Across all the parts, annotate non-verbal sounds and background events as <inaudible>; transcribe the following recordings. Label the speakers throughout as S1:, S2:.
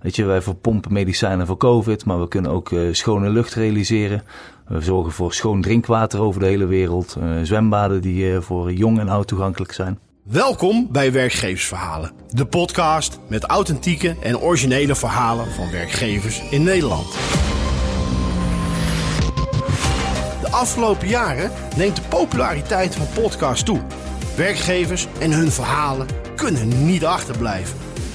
S1: Weet je, wij verpompen medicijnen voor COVID, maar we kunnen ook uh, schone lucht realiseren. We zorgen voor schoon drinkwater over de hele wereld. Uh, zwembaden die uh, voor jong en oud toegankelijk zijn.
S2: Welkom bij Werkgeversverhalen, de podcast met authentieke en originele verhalen van werkgevers in Nederland. De afgelopen jaren neemt de populariteit van podcasts toe. Werkgevers en hun verhalen kunnen niet achterblijven.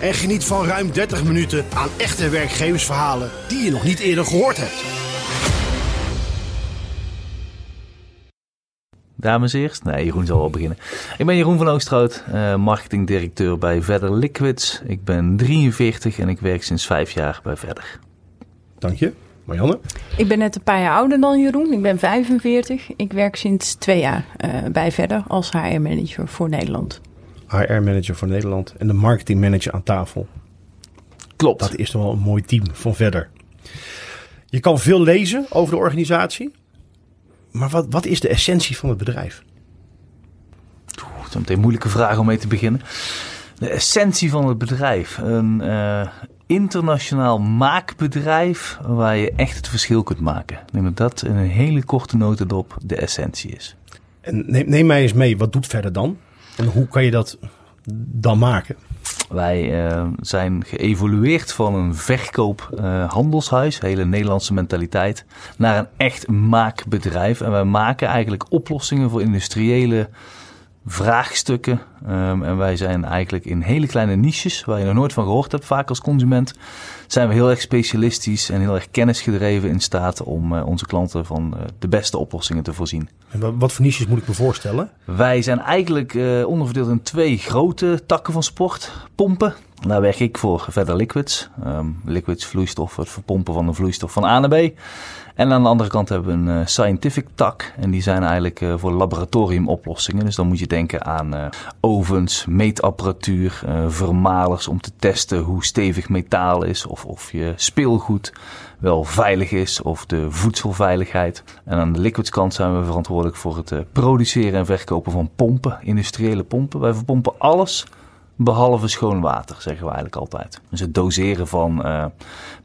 S2: en geniet van ruim 30 minuten aan echte werkgeversverhalen die je nog niet eerder gehoord hebt.
S1: Dames eerst? Nee, Jeroen zal wel beginnen. Ik ben Jeroen van Oosterhout, uh, marketingdirecteur bij Verder Liquids. Ik ben 43 en ik werk sinds vijf jaar bij Verder.
S2: Dank je. Marianne?
S3: Ik ben net een paar jaar ouder dan Jeroen. Ik ben 45. Ik werk sinds twee jaar uh, bij Verder als HR-manager voor Nederland.
S2: HR-manager voor Nederland en de marketingmanager aan tafel.
S1: Klopt.
S2: Dat is toch wel een mooi team van Verder. Je kan veel lezen over de organisatie. Maar wat, wat is de essentie van het bedrijf?
S1: Oeh, dat is meteen een moeilijke vraag om mee te beginnen. De essentie van het bedrijf. Een uh, internationaal maakbedrijf waar je echt het verschil kunt maken. Ik denk dat dat in een hele korte notendop de essentie is.
S2: En neem, neem mij eens mee, wat doet verder dan? En hoe kan je dat dan maken?
S1: Wij uh, zijn geëvolueerd van een verkoophandelshuis, uh, hele Nederlandse mentaliteit, naar een echt maakbedrijf. En wij maken eigenlijk oplossingen voor industriële vraagstukken. Um, en wij zijn eigenlijk in hele kleine niches, waar je nog nooit van gehoord hebt, vaak als consument, zijn we heel erg specialistisch en heel erg kennisgedreven in staat om uh, onze klanten van uh, de beste oplossingen te voorzien.
S2: En wat voor niches moet ik me voorstellen?
S1: Wij zijn eigenlijk uh, onderverdeeld in twee grote takken van sport. Pompen, daar werk ik voor verder liquids. Um, liquids, vloeistof, het verpompen van de vloeistof van A naar B. En aan de andere kant hebben we een uh, scientific tak. En die zijn eigenlijk uh, voor laboratoriumoplossingen. Dus dan moet je denken aan uh, ovens, meetapparatuur, vermalers om te testen hoe stevig metaal is. Of, of je speelgoed wel veilig is of de voedselveiligheid. En aan de liquids kant zijn we verantwoordelijk voor het produceren en verkopen van pompen, industriële pompen. Wij verpompen alles behalve schoon water, zeggen we eigenlijk altijd. Dus het doseren van uh,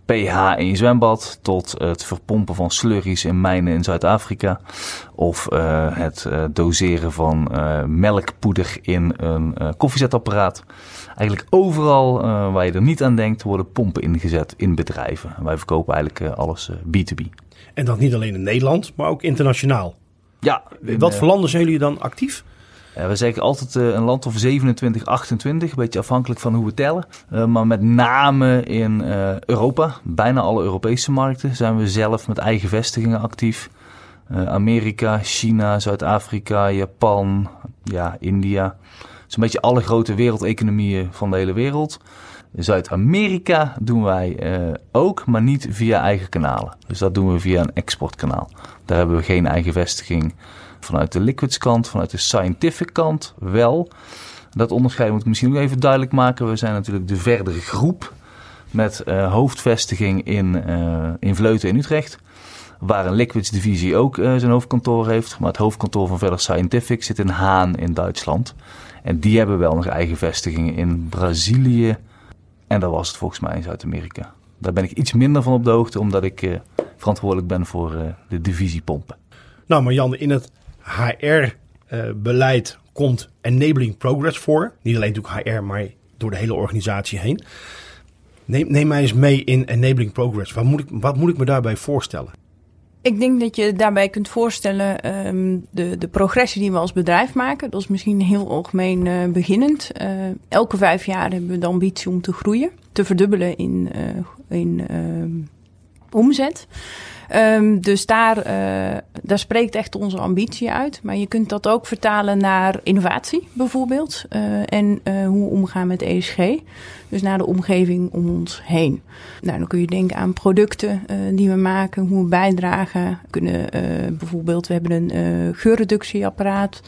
S1: pH in je zwembad tot het verpompen van slurries in mijnen in Zuid-Afrika. Of uh, het uh, doseren van melkpoeder in een koffiezetapparaat. Eigenlijk overal waar je er niet aan denkt, worden pompen ingezet in bedrijven. En wij verkopen eigenlijk alles B2B.
S2: En dat niet alleen in Nederland, maar ook internationaal.
S1: Ja.
S2: Wat voor landen zijn jullie dan actief?
S1: Uh, we zeggen altijd uh, een land of 27, 28, een beetje afhankelijk van hoe we tellen. Uh, maar met name in Europa, bijna alle Europese markten, zijn we zelf met eigen vestigingen actief. Amerika, China, Zuid-Afrika, Japan, ja, India. Zo'n beetje alle grote wereldeconomieën van de hele wereld. Zuid-Amerika doen wij ook, maar niet via eigen kanalen. Dus dat doen we via een exportkanaal. Daar hebben we geen eigen vestiging vanuit de liquids kant, vanuit de scientific kant wel. Dat onderscheid moet ik misschien ook even duidelijk maken. We zijn natuurlijk de verdere groep met uh, hoofdvestiging in, uh, in Vleuten in Utrecht. Waar een liquids divisie ook uh, zijn hoofdkantoor heeft. Maar het hoofdkantoor van Verder Scientific zit in Haan in Duitsland. En die hebben wel nog eigen vestigingen in Brazilië. En dat was het volgens mij in Zuid-Amerika. Daar ben ik iets minder van op de hoogte, omdat ik verantwoordelijk ben voor de divisie pompen.
S2: Nou, Marjan, in het HR-beleid uh, komt enabling progress voor. Niet alleen natuurlijk HR, maar door de hele organisatie heen. Neem, neem mij eens mee in enabling progress. Wat moet, ik, wat moet ik me daarbij voorstellen?
S3: Ik denk dat je daarbij kunt voorstellen um, de, de progressie die we als bedrijf maken. Dat is misschien heel algemeen uh, beginnend. Uh, elke vijf jaar hebben we de ambitie om te groeien, te verdubbelen in, in omzet. Um, dus daar, uh, daar spreekt echt onze ambitie uit. Maar je kunt dat ook vertalen naar innovatie bijvoorbeeld. Uh, en uh, hoe we omgaan met ESG. Dus naar de omgeving om ons heen. Nou, dan kun je denken aan producten die we maken, hoe we bijdragen. We kunnen bijvoorbeeld, we hebben een geurreductieapparaat.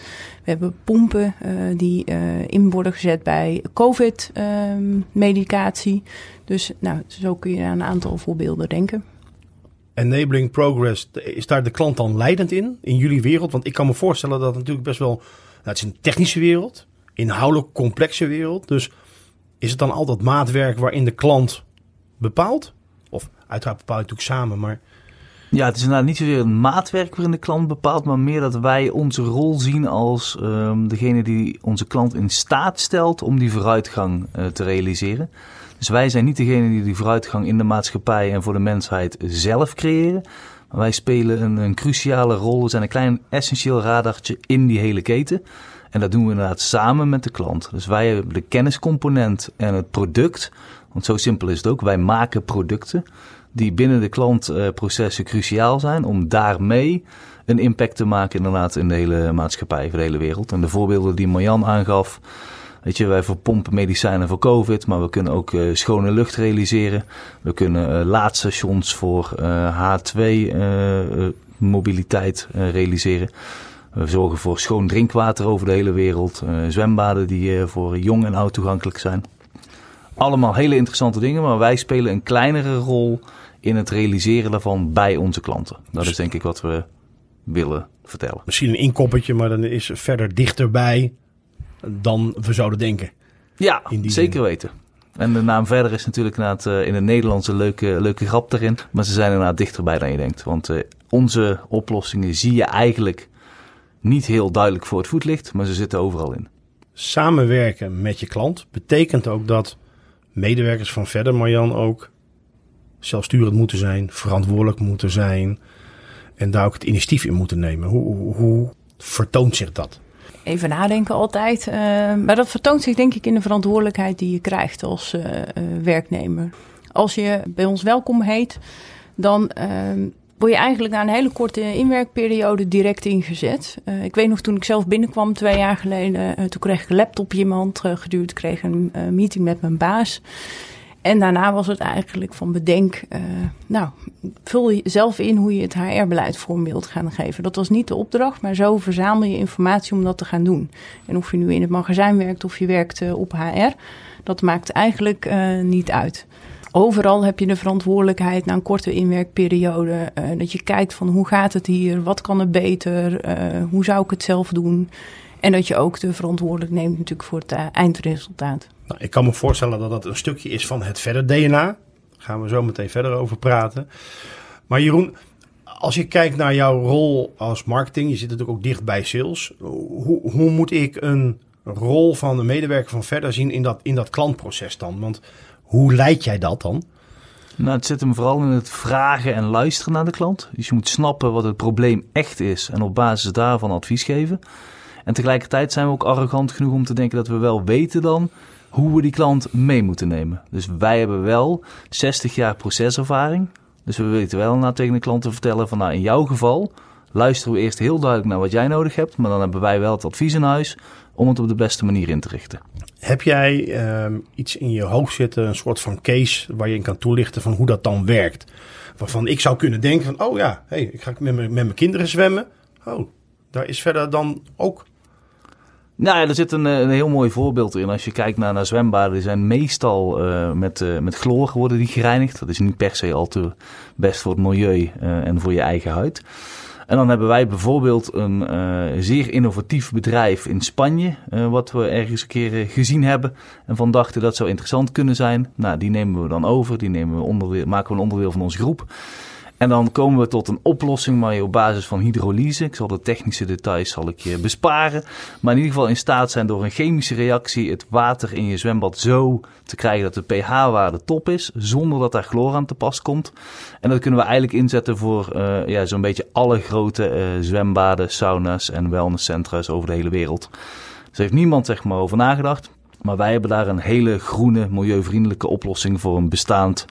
S3: We hebben pompen die in worden gezet bij COVID-medicatie. dus nou, zo kun je aan een aantal voorbeelden denken.
S2: Enabling Progress, is daar de klant dan leidend in, in jullie wereld? Want ik kan me voorstellen dat het natuurlijk best wel, nou, het is een technische wereld, inhoudelijk complexe wereld. Dus is het dan altijd maatwerk waarin de klant bepaalt? Of uiteraard bepaal je natuurlijk samen, maar...
S1: Ja, het is inderdaad niet zozeer een maatwerk waarin de klant bepaalt, maar meer dat wij onze rol zien als um, degene die onze klant in staat stelt om die vooruitgang uh, te realiseren. Dus wij zijn niet degene die die vooruitgang in de maatschappij en voor de mensheid zelf creëren. Maar wij spelen een, een cruciale rol. We zijn een klein essentieel radartje in die hele keten. En dat doen we inderdaad samen met de klant. Dus wij hebben de kenniscomponent en het product. Want zo simpel is het ook. Wij maken producten die binnen de klantprocessen cruciaal zijn om daarmee een impact te maken inderdaad in de hele maatschappij, voor de hele wereld. En de voorbeelden die Marjan aangaf, Weet je, wij verpompen medicijnen voor COVID, maar we kunnen ook uh, schone lucht realiseren. We kunnen uh, laadstations voor uh, H2 mobiliteit realiseren. We zorgen voor schoon drinkwater over de hele wereld. zwembaden die voor jong en oud toegankelijk zijn. Allemaal hele interessante dingen, maar wij spelen een kleinere rol in het realiseren daarvan bij onze klanten. Dat is denk ik wat we willen vertellen.
S2: Misschien een inkoppertje, maar dan is verder dichterbij dan we zouden denken.
S1: Ja, zeker weten. En de naam verder is natuurlijk inderdaad uh, in het Nederlands een leuke, leuke grap erin. Maar ze zijn inderdaad dichterbij dan je denkt. Want uh, onze oplossingen zie je eigenlijk niet heel duidelijk voor het voetlicht, maar ze zitten overal in.
S2: Samenwerken met je klant betekent ook dat medewerkers van verder, Marjan, ook zelfsturend moeten zijn, verantwoordelijk moeten zijn en daar ook het initiatief in moeten nemen. Hoe, hoe, hoe vertoont zich dat?
S3: Even nadenken altijd. Uh, maar dat vertoont zich denk ik in de verantwoordelijkheid die je krijgt als uh, werknemer. Als je bij ons welkom heet, dan ehm, word je eigenlijk na een hele korte inwerkperiode direct ingezet. ik weet nog toen ik zelf binnenkwam twee jaar geleden, toen kreeg ik een laptop mijn hand geduwd, kreeg een meeting met mijn baas. En daarna was het eigenlijk van bedenk, uh, nou, vul je zelf in hoe je het HR-beleid vorm wilt gaan geven. Dat was niet de opdracht, maar zo verzamel je informatie om dat te gaan doen. En of je nu in het magazijn werkt of je werkt uh, op HR, dat maakt eigenlijk uh, niet uit. Overal heb je de verantwoordelijkheid na een korte inwerkperiode. dat je kijkt van hoe gaat het hier, wat kan er beter, hoe zou ik het zelf doen. En dat je ook de verantwoordelijk neemt natuurlijk voor het eindresultaat.
S2: Nou, ik kan me voorstellen dat dat een stukje is van het verder DNA. Daar gaan we zo meteen verder over praten. Maar Jeroen, als je kijkt naar jouw rol als marketing, je zit natuurlijk ook dicht bij sales. Hoe, hoe moet ik een rol van de medewerker van verder zien in dat, in dat klantproces dan? Want hoe leid jij dat dan?
S1: Nou, het zit hem vooral in het vragen en luisteren naar de klant. Dus je moet snappen wat het probleem echt is en op basis daarvan advies geven. En tegelijkertijd zijn we ook arrogant genoeg om te denken dat we wel weten dan hoe we die klant mee moeten nemen. Dus wij hebben wel 60 jaar proceservaring. Dus we weten wel na tegen de klant te vertellen van nou in jouw geval luisteren we eerst heel duidelijk naar wat jij nodig hebt. Maar dan hebben wij wel het advies in huis om het op de beste manier in te richten.
S2: Heb jij uh, iets in je hoofd zitten, een soort van case waar je in kan toelichten van hoe dat dan werkt? Waarvan ik zou kunnen denken van, oh ja, hey, ik ga met mijn kinderen zwemmen. Oh, daar is verder dan ook
S1: nou er zit een, eh, een, heel mooi voorbeeld in. Als je kijkt naar, naar zwembaden, die zijn meestal uh, met, uh, met chloor worden die gereinigd. Dat is niet per se al te best voor het milieu en voor je eigen huid. En dan hebben wij bijvoorbeeld een zeer innovatief bedrijf in Spanje, wat we ergens een keer gezien hebben en van dachten dat zou interessant kunnen zijn. Nou, die nemen we dan over, die nemen we onderdeel, maken we een onderdeel van onze groep. En dan komen we tot een oplossing, maar op basis van hydrolyse. Ik zal de technische details zal ik je besparen. Maar in ieder geval in staat zijn door een chemische reactie het water in je zwembad zo te krijgen dat de pH-waarde top is, zonder dat daar chloor aan te pas komt. En dat kunnen we eigenlijk inzetten voor uh, ja, zo'n beetje alle grote uh, zwembaden, sauna's en wellnesscentra's over de hele wereld. Dus heeft niemand zeg maar over nagedacht. Maar wij hebben daar een hele groene, milieuvriendelijke oplossing voor een bestaand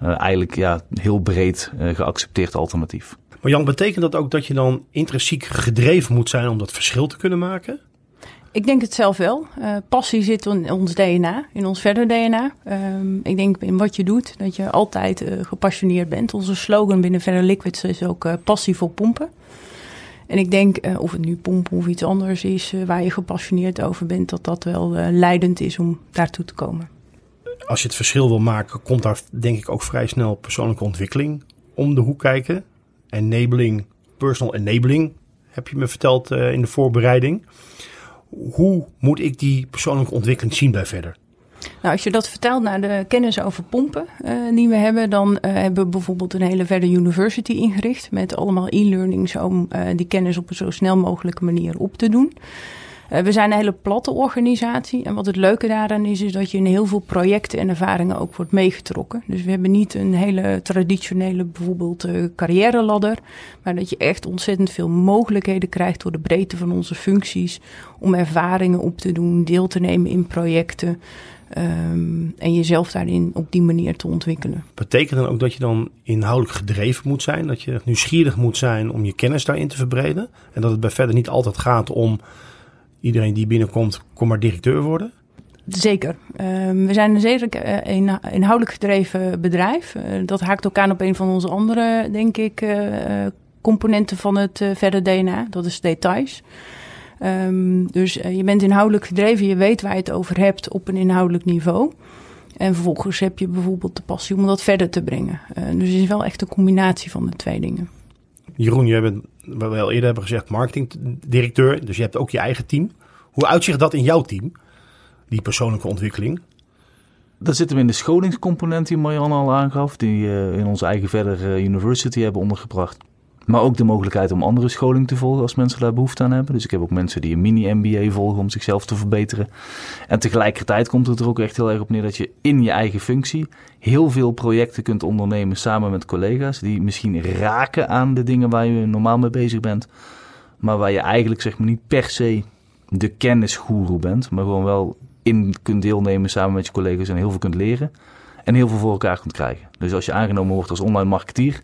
S1: eigenlijk ja, heel breed geaccepteerd alternatief.
S2: Maar Jan, betekent dat ook dat je dan intrinsiek gedreven moet zijn om dat verschil te kunnen maken?
S3: Ik denk het zelf wel. Uh, passie zit in ons DNA, in ons verder DNA. Ehm, ik denk in wat je doet, dat je altijd uh, gepassioneerd bent. Onze slogan binnen Verder Liquids is ook uh, passie voor pompen. En ik denk, of het nu pompen of iets anders is, waar je gepassioneerd over bent, dat dat wel leidend is om daartoe te komen.
S2: Als je het verschil wil maken, komt daar denk ik ook vrij snel persoonlijke ontwikkeling om de hoek kijken. Enabling, personal enabling, heb je me verteld in de voorbereiding hoe moet ik die persoonlijke ontwikkeling zien bij verder?
S3: Nou, als je dat vertelt naar de kennis over pompen uh, die we hebben, dan uh, hebben we bijvoorbeeld een hele Verder University ingericht met allemaal e-learnings om die kennis op een zo snel mogelijke manier op te doen. Uh, we zijn een hele platte organisatie. En wat het leuke daaraan is, is dat je in heel veel projecten en ervaringen ook wordt meegetrokken. Dus we hebben niet een hele traditionele bijvoorbeeld uh, carrière ladder. Maar dat je echt ontzettend veel mogelijkheden krijgt door de breedte van onze functies. Om ervaringen op te doen, deel te nemen in projecten. Um, en jezelf daarin op die manier te ontwikkelen.
S2: Betekent dan ook dat je dan inhoudelijk gedreven moet zijn? Dat je nieuwsgierig moet zijn om je kennis daarin te verbreden? En dat het bij verder niet altijd gaat om iedereen die binnenkomt, kom maar directeur worden?
S3: Zeker. Um, we zijn een zeer uh, inhoudelijk gedreven bedrijf. Uh, dat haakt ook aan op een van onze andere, denk ik, uh, componenten van het verder DNA. Dat is details. Um, dus je bent inhoudelijk gedreven, je weet waar je het over hebt op een inhoudelijk niveau. En vervolgens heb je bijvoorbeeld de passie om dat verder te brengen. dus het is wel echt een combinatie van de twee dingen.
S2: Jeroen, je bent wat we al eerder hebben gezegd, marketingdirecteur. Dus je hebt ook je eigen team. Hoe uitzicht dat in jouw team, die persoonlijke ontwikkeling?
S1: Dat zitten we in de scholingscomponent die Marianne al aangaf, die we in onze eigen verder eh, university hebben ondergebracht. Maar ook de mogelijkheid om andere scholing te volgen als mensen daar behoefte aan hebben. Dus ik heb ook mensen die een mini-MBA volgen om zichzelf te verbeteren. En tegelijkertijd komt het er ook echt heel erg op neer dat je in je eigen functie heel veel projecten kunt ondernemen samen met collega's. Die misschien raken aan de dingen waar je normaal mee bezig bent. Maar waar je eigenlijk zeg maar niet per se de kennisgoeroe bent. Maar gewoon wel in kunt deelnemen samen met je collega's en heel veel kunt leren. En heel veel voor elkaar kunt krijgen. Dus als je aangenomen wordt als online marketeer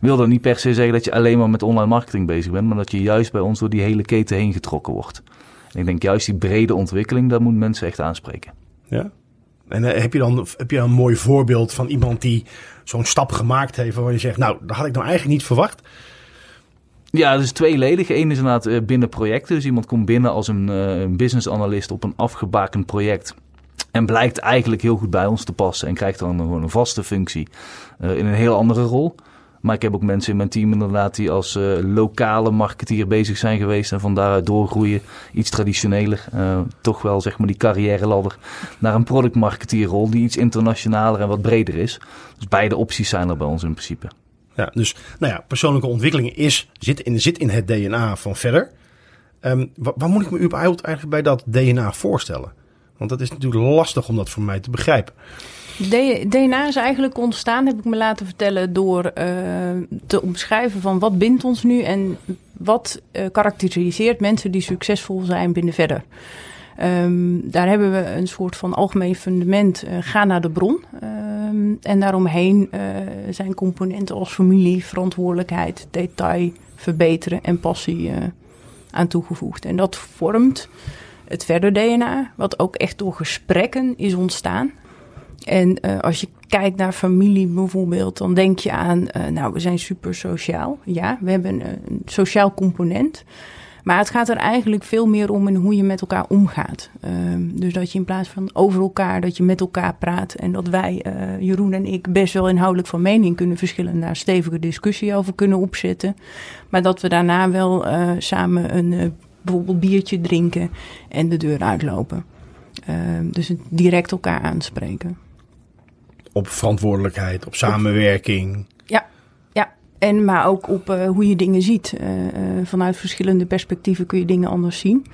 S1: wil dat niet per se zeggen dat je alleen maar met online marketing bezig bent, maar dat je juist bij ons door die hele keten heen getrokken wordt. En ik denk juist die brede ontwikkeling, dat moet mensen echt aanspreken.
S2: Ja. En uh, heb je dan heb je een mooi voorbeeld van iemand die zo'n stap gemaakt heeft waar je zegt, nou, dat had ik nou eigenlijk niet verwacht?
S1: Ja, dat is tweeledig. Eén is inderdaad uh, binnen projecten. Dus iemand komt binnen als een, uh, een business analyst op een afgebakend project. En blijkt eigenlijk heel goed bij ons te passen. En krijgt dan gewoon een vaste functie in een heel andere rol. Maar ik heb ook mensen in mijn team inderdaad die als uh, lokale marketeer bezig zijn geweest. En van daaruit doorgroeien. Iets traditioneler. Uh, toch wel zeg maar die carrière ladder. Naar een productmarketeerrol die iets internationaler en wat breder is. Dus beide opties zijn er bij ons in principe.
S2: Ja, dus nou ja, persoonlijke ontwikkeling is, zit, in, zit in het DNA van verder. Um, wat moet ik me überhaupt eigenlijk bij dat DNA voorstellen? Want dat is natuurlijk lastig om dat voor mij te begrijpen.
S3: DNA is eigenlijk ontstaan, heb ik me laten vertellen, door uh, te omschrijven van wat bindt ons nu en wat uh, karakteriseert mensen die succesvol zijn binnen verder. Um, daar hebben we een soort van algemeen fundament. Uh, ga naar de bron. Um, en daaromheen zijn componenten als familie, verantwoordelijkheid, detail, verbeteren en passie aan toegevoegd. En dat vormt het verder DNA, wat ook echt door gesprekken is ontstaan. En uh, als je kijkt naar familie bijvoorbeeld, dan denk je aan, uh, nou, we zijn super sociaal. Ja, we hebben een sociaal component. Maar het gaat er eigenlijk veel meer om in hoe je met elkaar omgaat. Uh, dus dat je in plaats van over elkaar, dat je met elkaar praat. En dat wij, uh, Jeroen en ik, best wel inhoudelijk van mening kunnen verschillen. Daar stevige discussie over kunnen opzetten. Maar dat we daarna wel samen een bijvoorbeeld biertje drinken en de deur uitlopen. Ehm, dus direct elkaar aanspreken
S2: op verantwoordelijkheid, op samenwerking.
S3: Ja, ja. En maar ook op uh, hoe je dingen ziet. Uh, uh, vanuit verschillende perspectieven kun je dingen anders zien.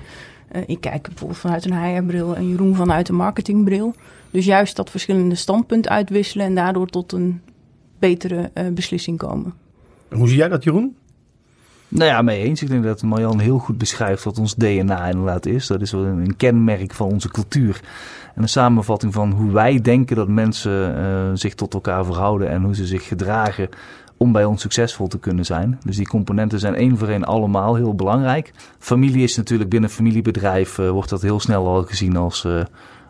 S3: ik kijk bijvoorbeeld vanuit een HR-bril en Jeroen vanuit een marketingbril. Dus juist dat verschillende standpunten uitwisselen en daardoor tot een betere beslissing komen.
S2: En hoe zie jij dat, Jeroen?
S1: Nou ja, mee eens. Ik denk dat Marjan heel goed beschrijft wat ons DNA inderdaad is. Dat is wel een, kenmerk van onze cultuur. En een samenvatting van hoe wij denken dat mensen uh, zich tot elkaar verhouden en hoe ze zich gedragen om bij ons succesvol te kunnen zijn. Dus die componenten zijn één voor één allemaal heel belangrijk. Familie is natuurlijk binnen familiebedrijf, uh, wordt dat heel snel al gezien als uh,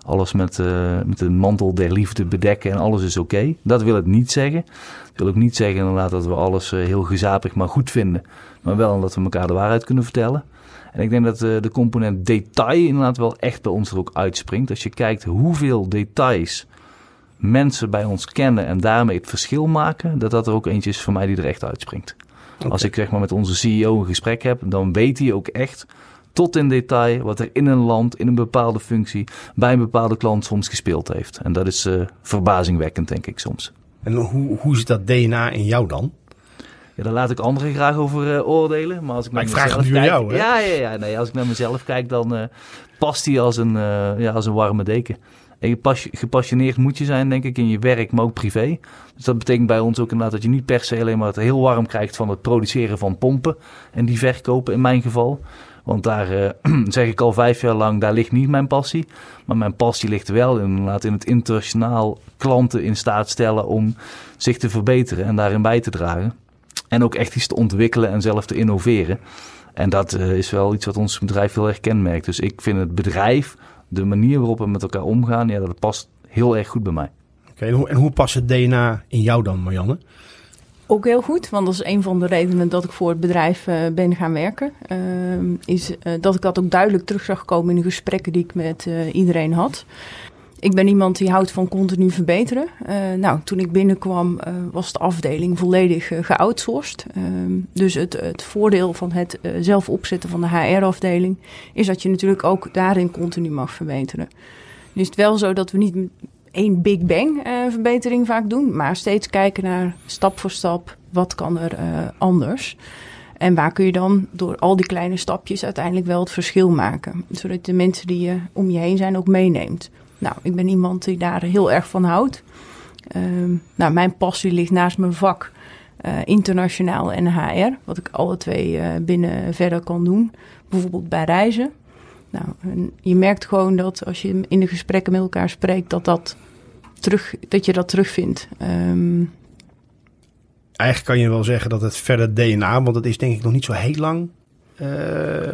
S1: alles met, uh, met de mantel der liefde bedekken en alles is oké. Okay. Dat wil het niet zeggen. Dat wil ook niet zeggen inderdaad dat we alles heel gezapig maar goed vinden. Maar wel dat we elkaar de waarheid kunnen vertellen. En ik denk dat de component detail inderdaad wel echt bij ons er ook uitspringt. Als je kijkt hoeveel details mensen bij ons kennen en daarmee het verschil maken, dat dat er ook eentje is voor mij die er echt uitspringt. Okay. Als ik zeg maar met onze CEO een gesprek heb, dan weet hij ook echt tot in detail wat er in een land, in een bepaalde functie, bij een bepaalde klant soms gespeeld heeft. En dat is uh, verbazingwekkend, denk ik soms.
S2: En hoe, hoe zit dat DNA in jou dan?
S1: Ja, daar laat ik anderen graag over uh, oordelen. Maar als ik,
S2: maar
S1: naar
S2: ik vraag
S1: mezelf
S2: het nu
S1: kijk,
S2: jou, hè?
S1: Ja, ja, ja. Nee, als ik naar mezelf kijk, dan uh, past hij als een, ja, als een warme deken. En je gepassioneerd moet je zijn, denk ik, in je werk, maar ook privé. Dus dat betekent bij ons ook inderdaad dat je niet per se alleen maar het heel warm krijgt van het produceren van pompen en die verkopen in mijn geval. Want daar uh, <clears throat> zeg ik al vijf jaar lang, daar ligt niet mijn passie. Maar mijn passie ligt wel in, in het internationaal klanten in staat stellen om zich te verbeteren en daarin bij te dragen. En ook echt iets te ontwikkelen en zelf te innoveren. En dat uh, is wel iets wat ons bedrijf heel erg kenmerkt. Dus ik vind het bedrijf, de manier waarop we met elkaar omgaan, ja, dat past heel erg goed bij mij.
S2: Oké, en, en hoe past het DNA in jou dan, Marianne?
S3: Ook heel goed, want dat is een van de redenen dat ik voor het bedrijf uh, ben gaan werken. Uh, is uh, dat ik dat ook duidelijk terug zag komen in de gesprekken die ik met iedereen had. Ik ben iemand die houdt van continu verbeteren. nou, toen ik binnenkwam was de afdeling volledig geoutsourced. dus het, het, voordeel van het zelf opzetten van de HR-afdeling is dat je natuurlijk ook daarin continu mag verbeteren. Nu is het wel zo dat we niet één Big Bang uh, verbetering vaak doen, maar steeds kijken naar stap voor stap wat kan er uh, anders. En waar kun je dan door al die kleine stapjes uiteindelijk wel het verschil maken, zodat de mensen die je om je heen zijn ook meeneemt. Nou, ik ben iemand die daar heel erg van houdt. Uh, nou, mijn passie ligt naast mijn vak internationaal en HR, wat ik alle twee binnen verder kan doen, bijvoorbeeld bij reizen. Nou, je merkt gewoon dat als je in de gesprekken met elkaar spreekt, dat, dat, terug, dat je dat terugvindt. Um...
S2: Eigenlijk kan je wel zeggen dat het verder DNA, want dat is denk ik nog niet zo heel lang. Uh,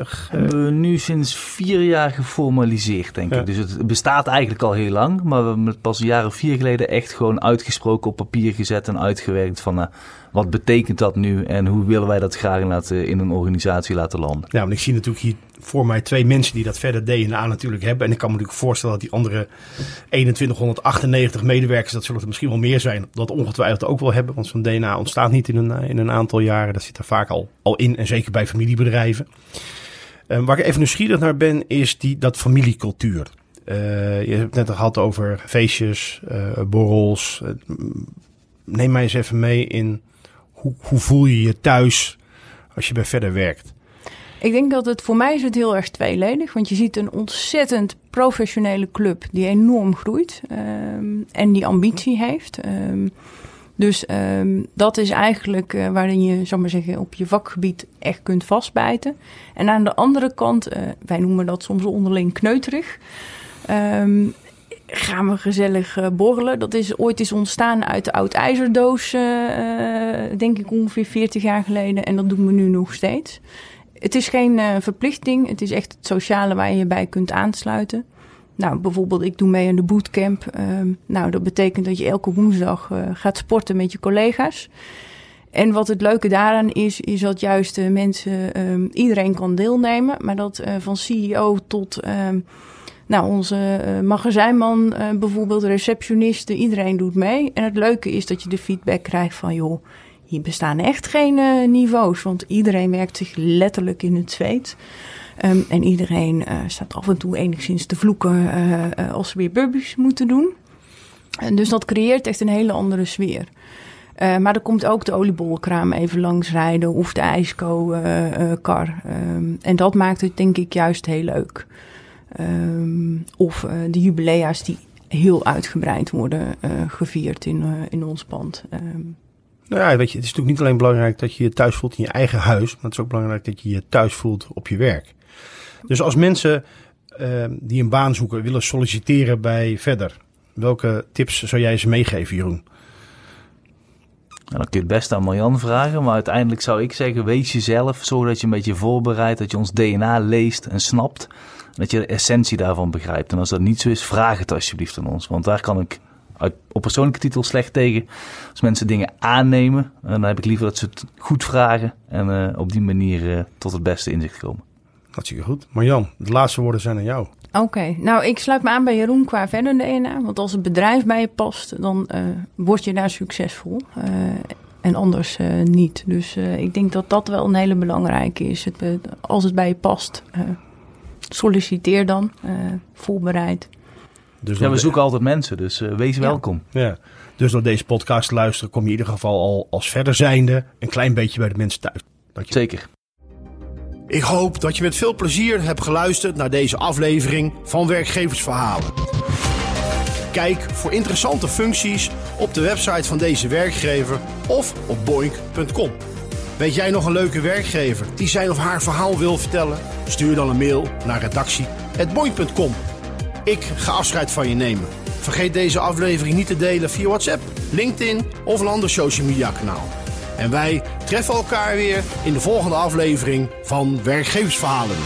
S1: ge... nu sinds vier jaar geformaliseerd, denk ja. ik. Dus het bestaat eigenlijk al heel lang. Maar we hebben het pas een jaar of vier geleden echt gewoon uitgesproken op papier gezet en uitgewerkt van uh, wat betekent dat nu en hoe willen wij dat graag laten, in een organisatie laten landen.
S2: Ja, want ik zie natuurlijk hier voor mij twee mensen die dat verder DNA natuurlijk hebben. En ik kan me natuurlijk voorstellen dat die andere 2198 medewerkers, dat zullen er misschien wel meer zijn, dat ongetwijfeld ook wel hebben. Want zo'n DNA ontstaat niet in een, in een aantal jaren. Dat zit er vaak al, al in en zeker bij familiebedrijven. Uh, waar ik even nieuwsgierig naar ben, is die, dat familiecultuur. Uh, je hebt het net al gehad over feestjes, borrels. neem mij eens even mee in hoe, hoe voel je je thuis als je bij verder werkt?
S3: Ik denk dat het voor mij is het heel erg tweeledig. Want je ziet een ontzettend professionele club die enorm groeit. Um, en die ambitie heeft. Um, dus um, dat is eigenlijk uh, waarin je, zal maar zeggen, op je vakgebied echt kunt vastbijten. En aan de andere kant, uh, wij noemen dat soms onderling kneuterig. gaan we gezellig uh, borrelen. Dat is ooit is ontstaan uit de oud-ijzerdoos, denk ik ongeveer 40 jaar geleden. En dat doen we nu nog steeds. Het is geen uh, verplichting. Het is echt het sociale waar je je bij kunt aansluiten. Nou, bijvoorbeeld, ik doe mee aan de bootcamp. Um, nou, dat betekent dat je elke woensdag uh, gaat sporten met je collega's. En wat het leuke daaraan is, is dat juist uh, mensen, um, iedereen kan deelnemen. Maar dat van CEO tot um, nou, onze magazijnman, bijvoorbeeld receptionisten, iedereen doet mee. En het leuke is dat je de feedback krijgt van, joh, hier bestaan echt geen uh, niveaus, want iedereen werkt zich letterlijk in het zweet. Um, en iedereen uh, staat af en toe enigszins te vloeken uh, als ze weer burpees moeten doen. En dus dat creëert echt een hele andere sfeer. maar er komt ook de oliebollenkraam even langs rijden of de ijsko-kar. Um, en dat maakt het denk ik juist heel leuk. Um, of de jubilea's die heel uitgebreid worden gevierd in, in ons pand.
S2: Nou ja, weet je, het is natuurlijk niet alleen belangrijk dat je je thuis voelt in je eigen huis, maar het is ook belangrijk dat je je thuis voelt op je werk. Dus als mensen uh, die een baan zoeken willen solliciteren bij verder, welke tips zou jij ze meegeven, Jeroen?
S1: Nou, dan kun je het best aan Marjan vragen, maar uiteindelijk zou ik zeggen, wees jezelf, zorg dat je een beetje voorbereidt, dat je ons DNA leest en snapt, dat je de essentie daarvan begrijpt. En als dat niet zo is, vraag het alsjeblieft aan ons, want daar kan ik op persoonlijke titel slecht tegen. Als mensen dingen aannemen, dan heb ik liever dat ze het goed vragen en uh, op die manier uh, tot het beste inzicht komen.
S2: Hartstikke goed. Marjan, de laatste woorden zijn aan jou.
S3: Oké, okay. nou ik sluit me aan bij Jeroen qua verder DNA. Want als het bedrijf bij je past, dan uh, word je daar succesvol. Uh, en anders uh, niet. Dus ik denk dat dat wel een hele belangrijke is. Het, als het bij je past, solliciteer dan, voorbereid.
S1: Dus ja, we zoeken altijd mensen, dus wees welkom.
S2: Ja. Dus door deze podcast te luisteren kom je in ieder geval al als verder zijnde een klein beetje bij de mensen thuis.
S1: Zeker.
S2: Ik hoop dat je met veel plezier hebt geluisterd naar deze aflevering van Werkgeversverhalen. Kijk voor interessante functies op de website van deze werkgever of op boink.com. Weet jij nog een leuke werkgever die zijn of haar verhaal wil vertellen? Stuur dan een mail naar redactie.boink.com. Ik ga afscheid van je nemen. Vergeet deze aflevering niet te delen via WhatsApp, LinkedIn of een ander social media kanaal. En wij treffen elkaar weer in de volgende aflevering van Werkgeversverhalen.